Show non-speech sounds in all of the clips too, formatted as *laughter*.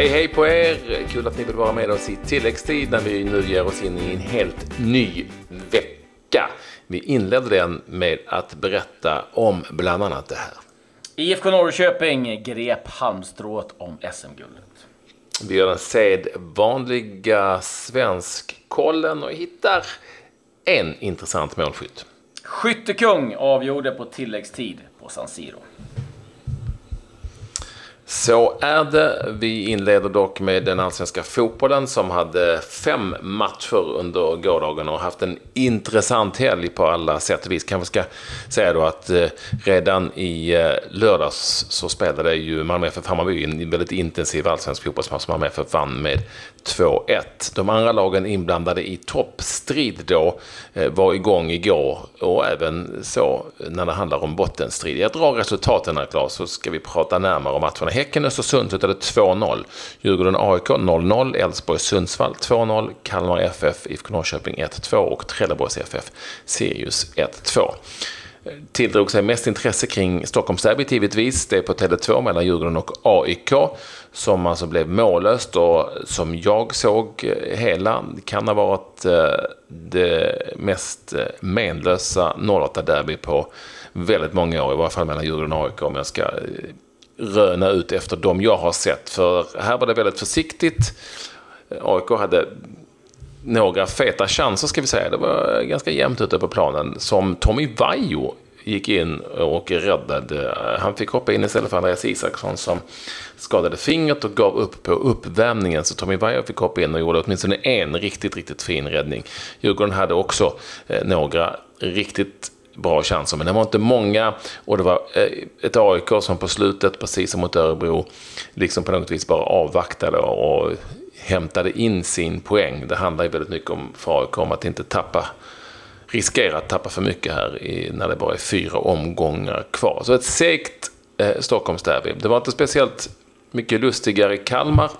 Hej hej på er! Kul att ni vill vara med oss i tilläggstid när vi nu ger oss in i en helt ny vecka. Vi inledde den med att berätta om bland annat det här. IFK Norrköping grep halmstrået om SM-guldet. Vi gör den sedvanliga svenskkollen och hittar en intressant målskytt. Skyttekung avgjorde på tilläggstid på San Siro. Så är det. Vi inleder dock med den allsvenska fotbollen som hade fem matcher under gårdagen och haft en intressant helg på alla sätt och vis. Kanske ska säga då att eh, redan i eh, lördags så spelade ju Malmö FF Hammarby en väldigt intensiv allsvensk fotbollsmatch. Malmö FF vann med 2-1. De andra lagen inblandade i toppstrid då eh, var igång igår och även så när det handlar om bottenstrid. Jag drar resultaten här Claes så ska vi prata närmare om matcherna. Häcken-Östersund slutade 2-0. Djurgården-AIK 0-0. Elfsborg-Sundsvall 2-0. Kalmar FF, IFK Norrköping 1-2 och Trelleborgs FF, Sirius 1-2 tilldrog sig mest intresse kring Stockholmsderbyt givetvis. Det är på Tele2 mellan Djurgården och AIK som alltså blev mållöst och som jag såg eh, hela kan ha varit eh, det mest eh, menlösa 08-derby på väldigt många år, i varje fall mellan Djurgården och AIK om jag ska röna ut efter de jag har sett. För här var det väldigt försiktigt. AIK hade några feta chanser ska vi säga. Det var ganska jämnt ute på planen. Som Tommy Vaiho gick in och räddade. Han fick hoppa in istället för Andreas Isaksson som skadade fingret och gav upp på uppvärmningen. Så Tommy Vaiho fick hoppa in och gjorde åtminstone en riktigt, riktigt fin räddning. Djurgården hade också eh, några riktigt bra chanser, men det var inte många. Och det var eh, ett AIK som på slutet, precis som mot Örebro, liksom på något vis bara avvaktade och hämtade in sin poäng. Det handlar ju väldigt mycket om för AIK om att inte tappa, riskera att tappa för mycket här i, när det bara är fyra omgångar kvar. Så ett segt eh, Stockholmsderby. Det var inte speciellt mycket lustigare i Kalmar.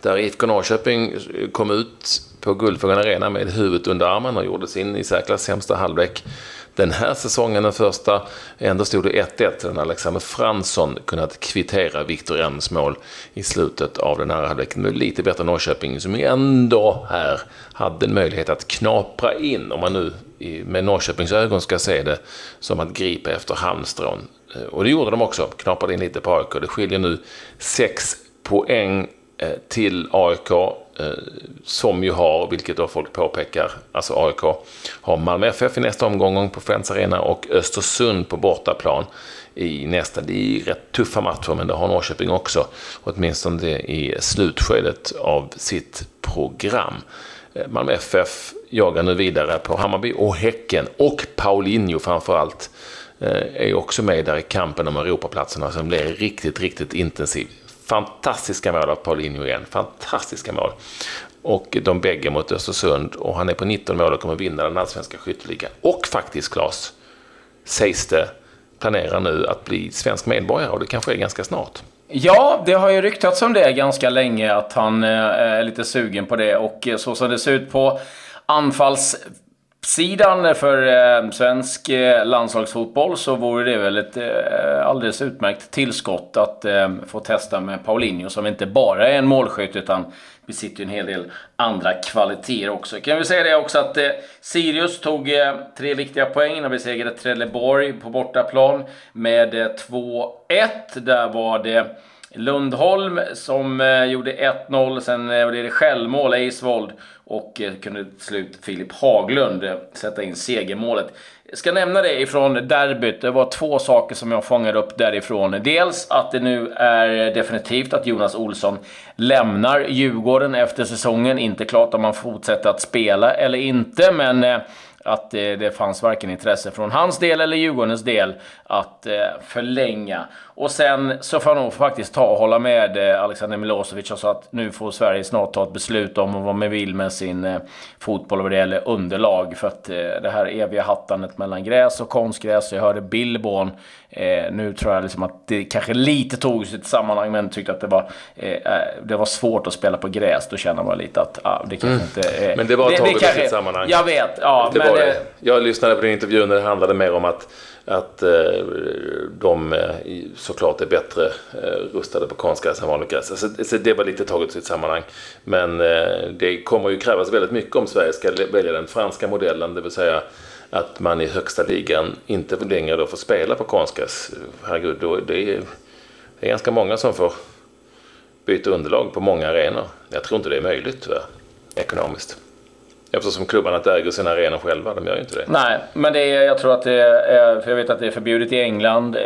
Där IFK Norrköping eh, kom ut på Guldfågeln Arena med huvudet under armen och gjorde sin i särklass sämsta halvlek den här säsongen, den första. Ändå stod det 1-1 Alexander Fransson kunnat kvittera Viktor Ems mål i slutet av den här halvleken. Med lite bättre Norrköping som ändå här hade en möjlighet att knapra in, om man nu med Norrköpings ögon ska se det som att gripa efter halmstrån. Eh, och det gjorde de också, knaprade in lite på AIK. Det skiljer nu sex poäng eh, till AIK Eh, som ju har, vilket då folk påpekar, alltså AIK, har Malmö FF i nästa omgång på Friends Arena och Östersund på bortaplan i nästa. Det är rätt tuffa matcher, men det har Norrköping också, åtminstone i slutskedet av sitt program. Eh, Malmö FF jagar nu vidare på Hammarby och Häcken och Paulinho framförallt eh, är också med där i kampen om Europaplatserna som blir riktigt, riktigt intensiv. Fantastiska mål av Paulinho igen. Fantastiska mål. Och de bägge mot Östersund. Och han är på 19 mål och kommer vinna den allsvenska skytteligan. Och faktiskt, Claes, sägs det, planerar nu att bli svensk medborgare. Och det kanske är ganska snart. Ja, det har ju ryktats om det ganska länge, att han eh, är lite sugen på det. Och eh, så som det ser ut på anfalls Uppsidan för eh, svensk eh, landslagsfotboll så vore det väl ett eh, alldeles utmärkt tillskott att få testa med Paulinho som inte bara är en målskytt utan besitter en hel del andra kvaliteter också. Kan vi säga det också att Sirius tog tre viktiga poäng när vi besegrade Trelleborg på bortaplan med 2-1. Där var det Lundholm som eh, gjorde 1-0. Sen eh, blev det självmål, Eisvold. Och eh, kunde till slut Filip Haglund sätta in segermålet. Jag ska nämna det ifrån derbyt. Det var två saker som jag fångade upp därifrån. Dels att det nu är definitivt att Jonas Olsson lämnar Djurgården efter säsongen. Inte klart om han fortsätter att spela eller inte, men eh, att det, det fanns varken intresse från hans del eller Djurgårdens del att eh, förlänga. Och sen så får jag nog faktiskt ta och hålla med eh, Alexander Milosevic och sa att nu får Sverige snart ta ett beslut om vad man vill med sin eh, fotboll vad det gäller underlag. För att eh, det här eviga hattandet mellan gräs och konstgräs. Jag hörde Billborn. Eh, nu tror jag liksom att det kanske lite tog sitt sammanhang men tyckte att det var, eh, det var svårt att spela på gräs. Då känner man lite att ah, det kanske mm. inte... men det var taget ur sitt sammanhang. Jag vet, ja. Det men, var det. Jag lyssnade på din intervju när det handlade mer om att att eh, de eh, såklart är bättre eh, rustade på konstgräs än vanligt gräs. Så, så det var lite taget i sitt sammanhang. Men det kommer ju krävas väldigt mycket om Sverige ska välja den franska modellen, det vill säga att man i högsta ligan inte längre då får spela på konstgräs. Herregud, då, det, är, det är ganska många som får byta underlag på många arenor. Jag tror inte det är möjligt tyvärr, ekonomiskt. Eftersom klubbarna inte äger sina arenor själva. De gör ju inte det. Nej, men det är, jag tror att det är, för jag vet att det är förbjudet i England eh,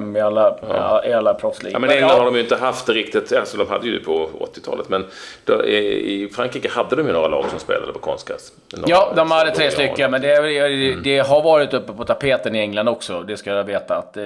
eh, i alla, ja. i alla proffsligor. Ja, men England har de ju inte haft det riktigt. Alltså de hade ju det på 80-talet. Men då, i Frankrike hade de ju några lag som spelade på konstgräs. Ja, de hade tre stycken. Men det, mm. det, har varit uppe på tapeten i England också. Det ska jag veta. Att eh,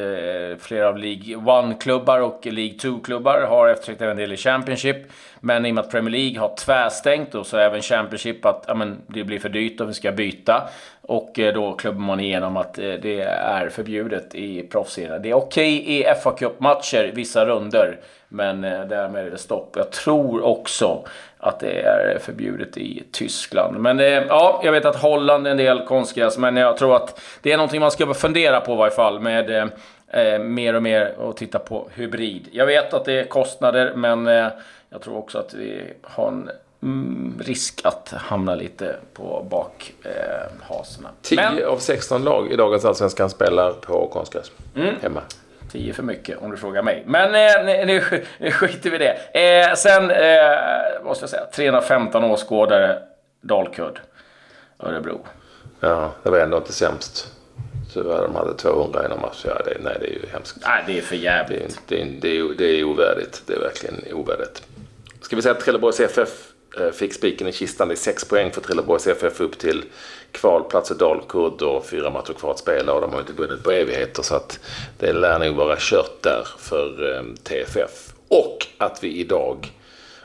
flera av League 1-klubbar och League 2-klubbar har eftersökt en del i Championship. Men i och med att Premier League har tvärstängt och så även Championship att ja, men det blir för dyrt om vi ska byta. Och eh, då klubbar man igenom att eh, det är förbjudet i proffsserien. Det är okej okay i fa Cup-matcher, vissa runder. Men eh, därmed är det stopp. Jag tror också att det är förbjudet i Tyskland. Men ja, jag vet att Holland är en del konstgräs. Men jag tror att det är någonting man ska fundera på i varje fall. Med eh, mer och mer och titta på hybrid. Jag vet att det är kostnader, men eh, jag tror också att vi har en mm, risk att hamna lite på bakhasorna. Eh, 10 men, av 16 lag i dagens Allsvenskan spelar på konstgräs mm. hemma. 10 för mycket om du frågar mig. Men eh, nu, nu skiter vi i det. Eh, sen eh, måste jag säga 315 åskådare Dalkurd, Örebro. Ja, det var ändå inte sämst. Tyvärr, de hade 200 i match. Ja, det, nej, det är ju hemskt. Nej, det är för jävligt. Det, det, det, är, det är ovärdigt. Det är verkligen ovärdigt. Ska vi säga att Trelleborgs FF fick spiken i kistan. Det är sex poäng för Trelleborgs FF upp till kvalplats och Dalkurd och fyra matcher kvar att spela och de har inte vunnit på evigheter så att det lär nog vara kört där för eh, TFF. Och att vi idag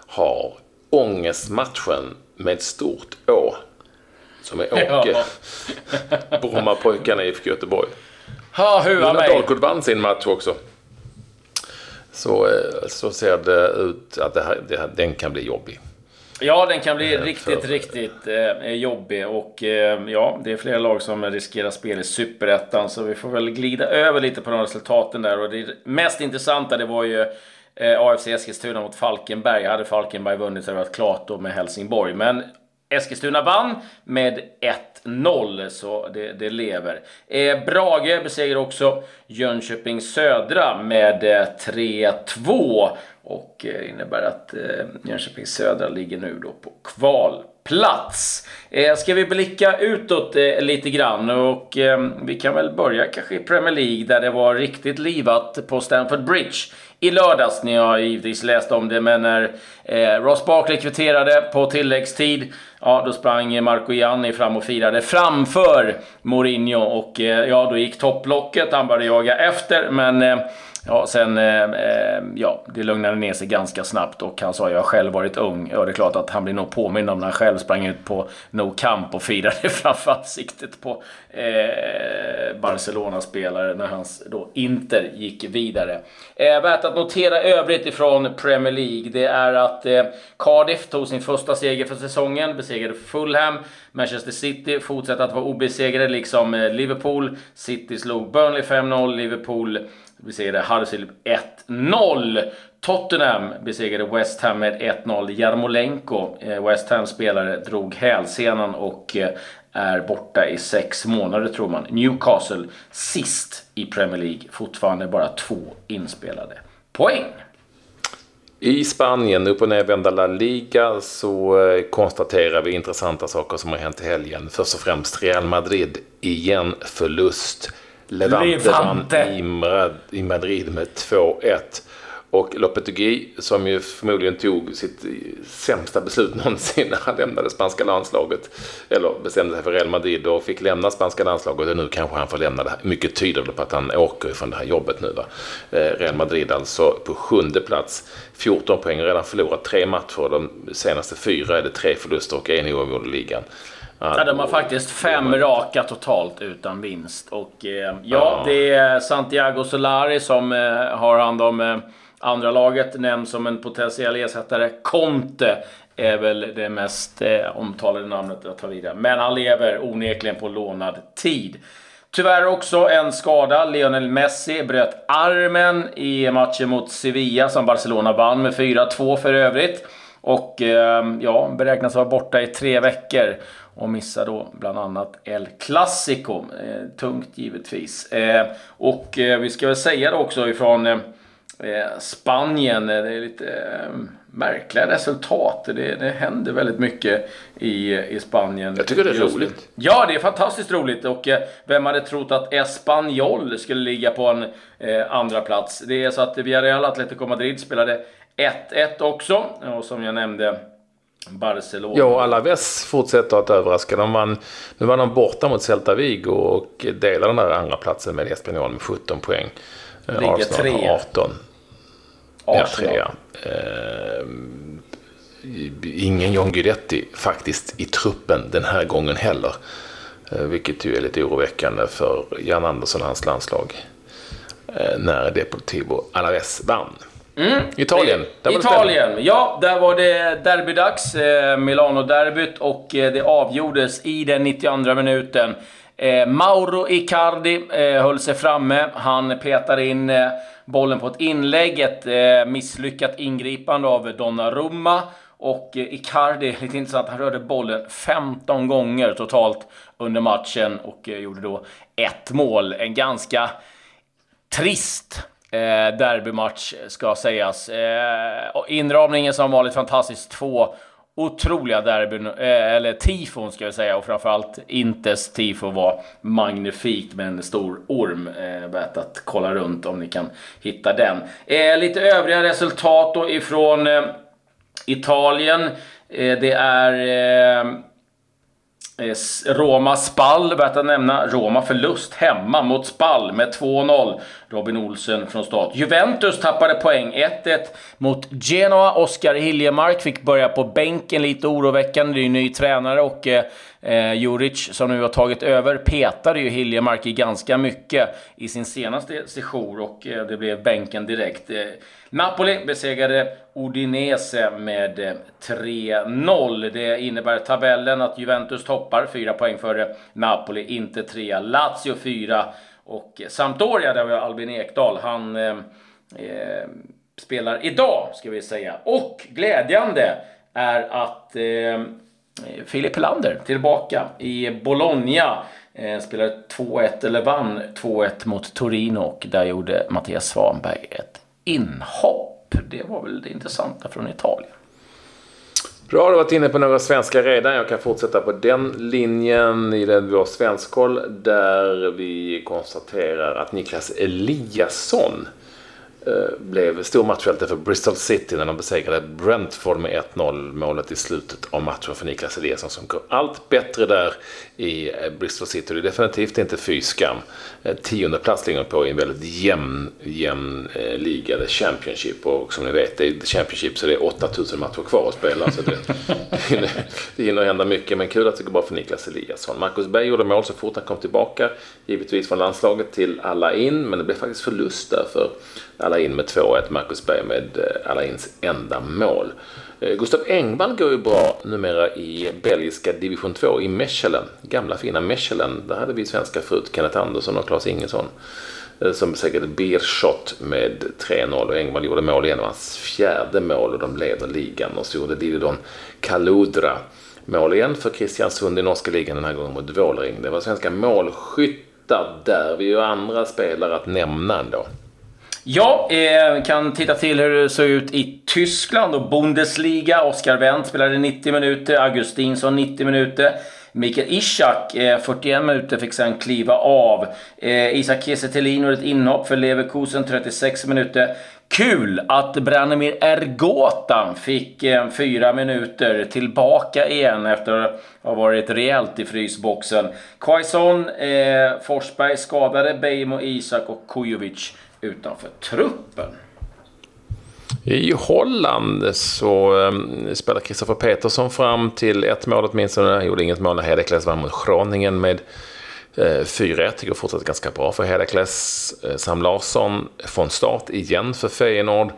har ångestmatchen med stort Å som är Åke. Ja. Brommapojkarna i IFK Göteborg. Ha, hua mig. Dalkurd vann sin match också. Så, eh, så ser det ut att det här, det här, den kan bli jobbig. Ja, den kan bli riktigt, för... riktigt eh, jobbig. Och eh, ja, det är flera lag som riskerar spel i Superettan. Så vi får väl glida över lite på de resultaten där. Och det mest intressanta det var ju eh, AFC Eskilstuna mot Falkenberg. Hade Falkenberg vunnit så hade det varit klart då med Helsingborg. Men Eskilstuna vann med 1-0, så det, det lever. Eh, Brage besegrar också Jönköping Södra med eh, 3-2 och eh, innebär att eh, Jönköping Södra ligger nu då på kvalplats. Eh, ska vi blicka utåt eh, lite grann och eh, vi kan väl börja kanske i Premier League där det var riktigt livat på Stamford Bridge i lördags. Ni har givetvis läst om det, men när eh, Ross Barkley kvitterade på tilläggstid, ja, då sprang Marco Gianni fram och firade framför Mourinho och eh, ja, då gick topplocket. Han började jaga efter, men eh, Ja, sen, eh, eh, ja, det lugnade ner sig ganska snabbt och han sa jag har själv varit ung. Ja, det är klart att han blir nog påmind om när han själv sprang ut på No Camp och firade *laughs* framför ansiktet på eh, Barcelona-spelare när hans då Inter gick vidare. Eh, värt att notera övrigt ifrån Premier League, det är att eh, Cardiff tog sin första seger för säsongen, besegrade Fulham. Manchester City fortsätter att vara obesegrade, liksom eh, Liverpool. City slog Burnley 5-0, Liverpool besegrade Huddersfield 1-0. Tottenham besegrade West Ham med 1-0. Jarmolenko, eh, West Hams spelare, drog hälsenan och eh, är borta i sex månader tror man. Newcastle sist i Premier League, fortfarande bara två inspelade poäng. I Spanien, upp och nervända La Liga, så eh, konstaterar vi intressanta saker som har hänt i helgen. Först och främst Real Madrid, igen förlust. Levante, Levante. vann i Madrid med 2-1. Och Lopetegui, som ju förmodligen tog sitt sämsta beslut *laughs* någonsin när han lämnade spanska landslaget, eller bestämde sig för Real Madrid och fick lämna spanska landslaget och nu kanske han får lämna det. Mycket tyder på att han åker från det här jobbet nu. Va? Eh, Real Madrid alltså på sjunde plats, 14 poäng, redan förlorat tre matcher. De senaste fyra är det tre förluster och en oavgjord i ligan. Ja, de har faktiskt fem raka totalt utan vinst. Och eh, ja, ja, det är Santiago Solari som eh, har hand om eh, andra laget. Nämns som en potentiell ersättare. Conte är väl det mest eh, omtalade namnet att ta vidare. Men han lever onekligen på lånad tid. Tyvärr också en skada. Lionel Messi bröt armen i matchen mot Sevilla som Barcelona vann med 4-2 för övrigt. Och ehm, ja, beräknas vara borta i tre veckor och missar då bland annat El Clasico. Eh, tungt givetvis. Eh, och eh, vi ska väl säga det också ifrån Spanien. Det är lite eh, märkliga resultat. Det, det händer väldigt mycket i, i Spanien. Jag tycker det är roligt. Ja, det är fantastiskt roligt. Och eh, vem hade trott att Espanyol skulle ligga på en eh, andra plats? Det är så att Villarreal Atletico Madrid spelade 1-1 också. Och som jag nämnde Barcelona. Ja, Alaves fortsätter att överraska. De vann, nu var de borta mot Celta Vigo och delar den där andra platsen med Espanyol med 17 poäng. Ligger Arsenal trea. 18. Ja, trea. Eh, ingen John Guidetti faktiskt i truppen den här gången heller. Eh, vilket ju är lite oroväckande för Jan Andersson och hans landslag. Eh, när Deportivo Alaves vann. Italien. där Italien, ja, där var det derbydags. Eh, Milano-derbyt och det avgjordes i den 92 minuten. Eh, Mauro Icardi eh, höll sig framme. Han petade in eh, bollen på ett inlägg. Ett eh, misslyckat ingripande av Donnarumma. Och eh, Icardi, *laughs* lite intressant, han rörde bollen 15 gånger totalt under matchen och eh, gjorde då ett mål. En ganska trist eh, derbymatch ska sägas. Eh, inramningen som vanligt fantastisk. Två otroliga derbyn, eh, eller tifon ska jag säga, och framförallt Intes tifo var magnifikt med en stor orm. Eh, värt att kolla runt om ni kan hitta den. Eh, lite övriga resultat då ifrån Italien. Det är Eh, Roma Spall, värt att nämna. Roma förlust hemma mot Spall med 2-0. Robin Olsen från start. Juventus tappade poäng. 1-1 mot Genoa. Oskar Hiljemark fick börja på bänken, lite oroväckande. Det är ju ny tränare och eh, eh, Juric som nu har tagit över petade ju Hiljemark i ganska mycket i sin senaste session och eh, det blev bänken direkt. Eh, Napoli besegrade Udinese med eh, 3-0. Det innebär tabellen att Juventus toppar, 4 poäng före Napoli, inte 3. Lazio 4 och eh, Sampdoria, där vi har Albin Ekdal, han eh, eh, spelar idag, ska vi säga. Och glädjande är att eh, Filip Helander tillbaka i Bologna. Eh, Spelade 2-1, eller vann 2-1 mot Torino och där gjorde Mattias Svanberg ett inhopp. Det var väl det intressanta från Italien. Bra, du har varit inne på några svenska redan. Jag kan fortsätta på den linjen i den vår svenskoll där vi konstaterar att Niklas Eliasson Eh, blev stor matchhjälte för Bristol City när de besegrade Brentford med 1-0. Målet i slutet av matchen för Niklas Eliasson som går allt bättre där i eh, Bristol City. Det är definitivt inte fy skam. Eh, tionde plats ligger på i en väldigt jämn, jämn eh, liga, det Championship. Och som ni vet, det är Championship så det är 8000 matcher kvar att spela. Så det, *laughs* det hinner hända mycket, men kul att det går bra för Niklas Eliasson. Marcus Berg gjorde mål så fort han kom tillbaka, givetvis från landslaget till alla in, men det blev faktiskt förlust där för Alain med 2-1. Marcus Berg med eh, Alains enda mål. Eh, Gustav Engvall går ju bra numera i belgiska division 2 i Mechelen. Gamla fina Mechelen. Där hade vi svenska förut, Kenneth Andersson och Claes Ingesson. Eh, som besegrade Beerschot med 3-0 och Engvall gjorde mål igen. Det hans fjärde mål och de leder ligan. Och så gjorde Didon Kaludra mål igen för Kristiansund i norska ligan den här gången mot Vålering. Det var svenska målskyttar där. Vi har andra spelare att nämna ändå. Ja, eh, kan titta till hur det såg ut i Tyskland och Bundesliga. Oskar Wendt spelade 90 minuter, Augustinsson 90 minuter. Mikael Ishak, eh, 41 minuter, fick sen kliva av. Eh, Isak Kiese Thelin gjorde ett inhopp för Leverkusen, 36 minuter. Kul att Branimir Ergota fick eh, fyra minuter tillbaka igen efter att ha varit rejält i frysboxen. Quaison, eh, Forsberg skadade, Beijmo, Isak och Kujovic utanför truppen. I Holland så ehm, spelar Kristoffer Petersson fram till ett mål åtminstone. Han gjorde inget mål när Hedekles vann mot Groningen med eh, 4-1. Det går fortsatt ganska bra för Hedekles. Eh, Sam Larsson från start igen för Feyenoord.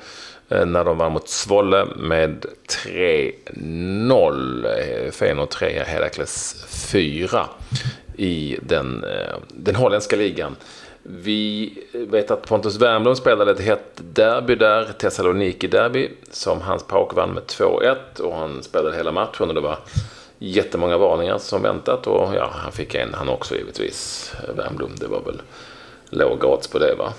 Eh, när de vann mot Svolle med 3-0. Feyenoord 3, Hedekles 4 i den, den holländska ligan. Vi vet att Pontus Wernbloom spelade ett hett derby där, Thessaloniki-derby, som Hans Pauk vann med 2-1 och han spelade hela matchen och det var jättemånga varningar som väntat och ja, han fick en han också givetvis, Wernbloom. Det var väl låg odds på det va?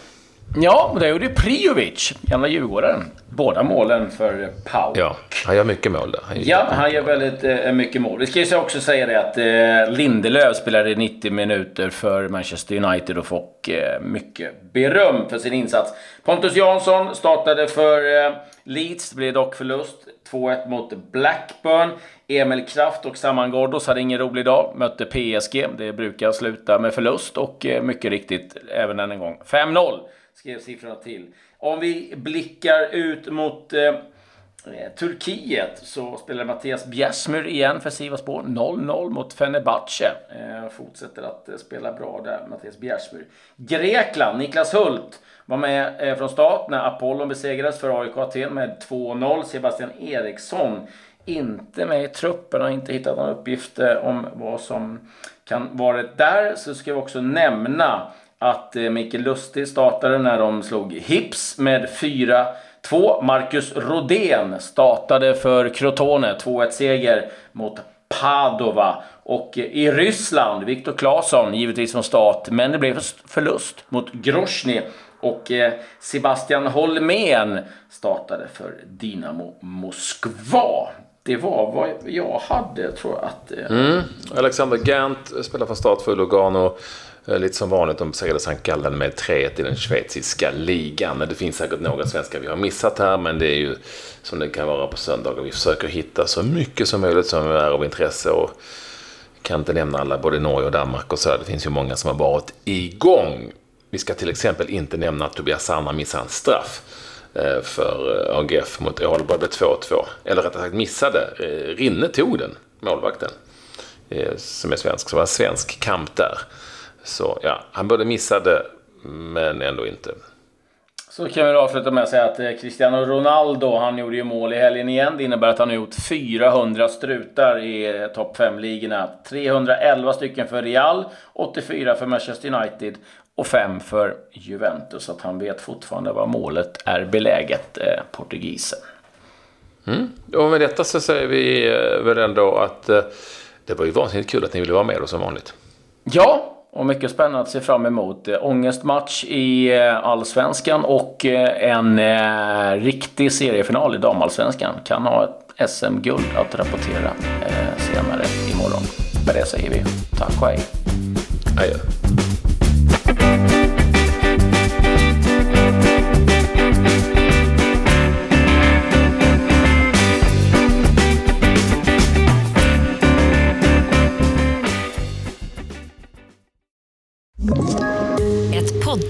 Ja, det gjorde Priovic, gamla Djurgården. Båda målen för Pauk. Ja, han gör mycket mål där. Han ja, han gör väldigt eh, mycket mål. Vi ska ju också säga det att eh, Lindelöf spelade 90 minuter för Manchester United och fick eh, mycket beröm för sin insats. Pontus Jansson startade för eh, Leeds. Det blev dock förlust. 2-1 mot Blackburn. Emil Kraft och Saman Ghoddos hade ingen rolig dag. Mötte PSG. Det brukar sluta med förlust och eh, mycket riktigt även den en gång 5-0 skrev siffrorna till. Om vi blickar ut mot eh, eh Turkiet så spelar Mattias Bjärsmyr igen för Sivasspor. 0-0 mot Fenerbahce. Eh, fortsätter att eh, spela bra där, Mattias Bjärsmyr. Grekland, Niklas Hult var med eh, från start när Apollon besegrades för AIK Aten med 2-0. Sebastian Eriksson inte med i truppen, har inte hittat några uppgifter eh, om vad som kan varit där. Så ska vi också nämna att eh, Mikael Lustig startade när de slog Hips med 4-2. Marcus Rodén startade för Crotone, 2-1 seger mot Padova. Och eh, i Ryssland, Viktor Claesson, givetvis från start, men det blev förlust mot Grosny. Och eh, Sebastian Holmén startade för Dynamo Moskva. Det var vad jag hade, tror jag. Att, eh, mm. Alexander Gant spelar från start för Lugano. Eh, lite som vanligt, de besegrade Sankt Gallen med 3-1 i den schweiziska ligan. Det finns säkert några svenskar vi har missat här, men det är ju som det kan vara på söndagar. Vi försöker hitta så mycket som möjligt som är av intresse. Och kan inte nämna alla, både Norge och Danmark och så. Det finns ju många som har varit igång. Vi ska till exempel inte nämna att Tobias Sanna missade en straff eh, för eh, AGF mot Ålborg blev 2-2. Eller rättare sagt missade. Rinne tog den, målvakten. Som är svensk. Så det var en svensk kamp där. Så ja, han både missade men ändå inte. Så kan vi avsluta med att säga att eh, Cristiano Ronaldo, han gjorde ju mål i helgen igen. Det innebär att han har gjort 400 strutar i eh, topp 5-ligorna. 311 stycken för Real, 84 för Manchester United och 5 för Juventus. Så att han vet fortfarande var målet är beläget, eh, portugisen. Mm. Och med detta så säger vi eh, väl ändå att eh, det var ju vansinnigt kul att ni ville vara med oss som vanligt. Ja, och mycket spännande att se fram emot. Eh, ångestmatch i eh, Allsvenskan och eh, en eh, riktig seriefinal i Damallsvenskan. Kan ha ett SM-guld att rapportera senare imorgon. Med det säger vi tack och hej. Adjö.